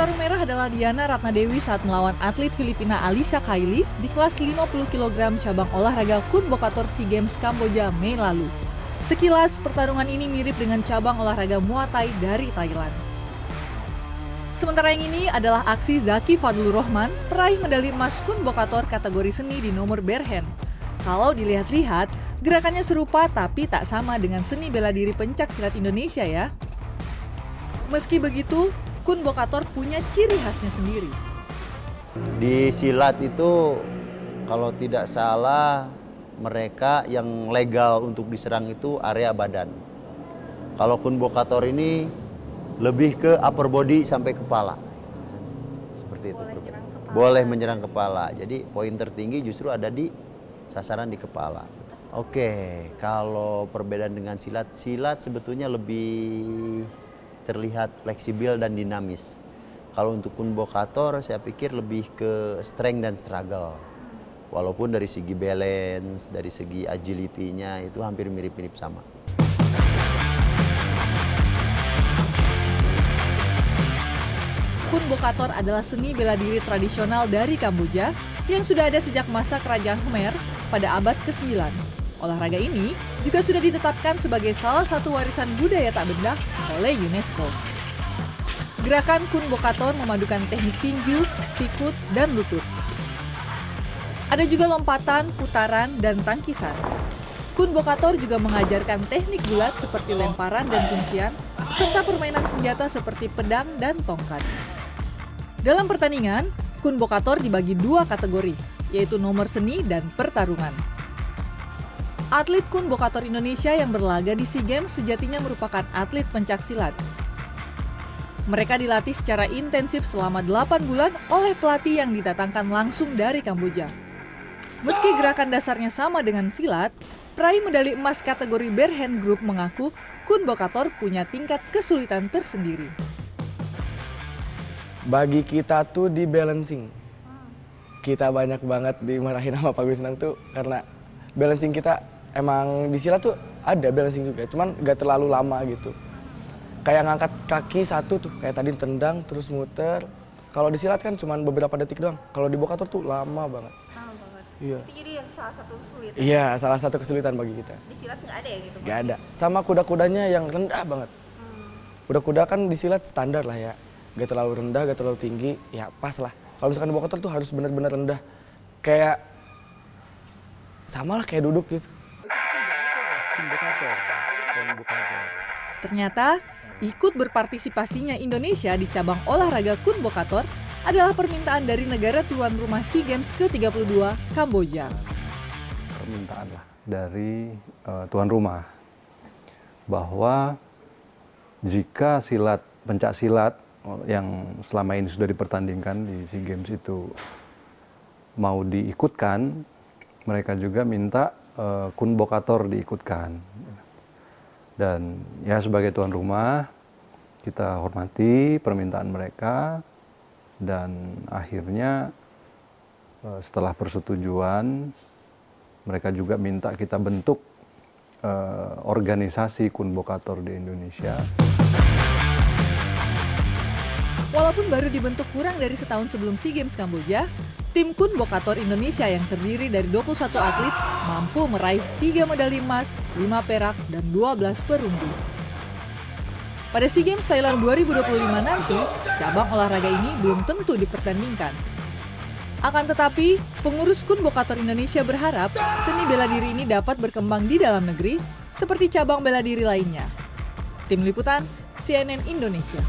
Bertarung merah adalah Diana Ratnadewi saat melawan atlet Filipina Alisa Kaili di kelas 50 kg cabang olahraga Kun Bokator SEA Games Kamboja Mei lalu. Sekilas, pertarungan ini mirip dengan cabang olahraga Muay Thai dari Thailand. Sementara yang ini adalah aksi Zaki Fadlur Rahman, peraih medali emas Kun Bokator kategori seni di nomor berhen. Kalau dilihat-lihat, gerakannya serupa tapi tak sama dengan seni bela diri pencak silat Indonesia ya. Meski begitu, Kun Bokator punya ciri khasnya sendiri. Di silat itu kalau tidak salah mereka yang legal untuk diserang itu area badan. Kalau Kun Bokator ini lebih ke upper body sampai kepala. Seperti itu. Boleh menyerang kepala. Boleh menyerang kepala. Jadi poin tertinggi justru ada di sasaran di kepala. Oke, kalau perbedaan dengan silat, silat sebetulnya lebih terlihat fleksibel dan dinamis. Kalau untuk kun bokator saya pikir lebih ke strength dan struggle. Walaupun dari segi balance, dari segi agility-nya itu hampir mirip-mirip sama. Kun Bokator adalah seni bela diri tradisional dari Kamboja yang sudah ada sejak masa Kerajaan Khmer pada abad ke-9. Olahraga ini juga sudah ditetapkan sebagai salah satu warisan budaya tak benda oleh UNESCO. Gerakan Kun Bokator memadukan teknik tinju, sikut, dan lutut. Ada juga lompatan, putaran, dan tangkisan. Kun Bokator juga mengajarkan teknik gulat seperti lemparan dan kuncian, serta permainan senjata seperti pedang dan tongkat. Dalam pertandingan, Kun Bokator dibagi dua kategori, yaitu nomor seni dan pertarungan. Atlet Kun Bokator Indonesia yang berlaga di SEA Games sejatinya merupakan atlet pencak silat. Mereka dilatih secara intensif selama 8 bulan oleh pelatih yang didatangkan langsung dari Kamboja. Meski gerakan dasarnya sama dengan silat, peraih medali emas kategori Berhand Group mengaku Kun Bokator punya tingkat kesulitan tersendiri. Bagi kita tuh di balancing. Kita banyak banget dimarahin sama Pak Wisnang tuh karena balancing kita emang di silat tuh ada balancing juga, cuman gak terlalu lama gitu. Kayak ngangkat kaki satu tuh, kayak tadi tendang terus muter. Kalau di silat kan cuman beberapa detik doang. Kalau di bokator tuh lama banget. Lama banget. Iya. Itu jadi yang salah satu sulit. Iya, salah satu kesulitan bagi kita. Di silat nggak ada ya gitu? Gak ada. Sama kuda-kudanya yang rendah banget. Kuda-kuda kan di silat standar lah ya. Gak terlalu rendah, gak terlalu tinggi, ya pas lah. Kalau misalkan di bokator tuh harus benar-benar rendah. Kayak sama lah kayak duduk gitu. Ternyata, ikut berpartisipasinya Indonesia di cabang olahraga Kun Bokator adalah permintaan dari negara tuan rumah SEA Games ke-32, Kamboja. permintaan lah dari eh, tuan rumah bahwa jika silat pencak silat yang selama ini sudah dipertandingkan di SEA Games itu mau diikutkan, mereka juga minta eh, kun bokator diikutkan. Dan ya sebagai tuan rumah kita hormati permintaan mereka dan akhirnya eh, setelah persetujuan mereka juga minta kita bentuk eh, organisasi kun bokator di Indonesia. Walaupun baru dibentuk kurang dari setahun sebelum SEA Games Kamboja, tim Kun Bokator Indonesia yang terdiri dari 21 atlet mampu meraih 3 medali emas, 5 perak, dan 12 perunggu. Pada SEA Games Thailand 2025 nanti, cabang olahraga ini belum tentu dipertandingkan. Akan tetapi, pengurus Kun Bokator Indonesia berharap seni bela diri ini dapat berkembang di dalam negeri seperti cabang bela diri lainnya. Tim Liputan, CNN Indonesia.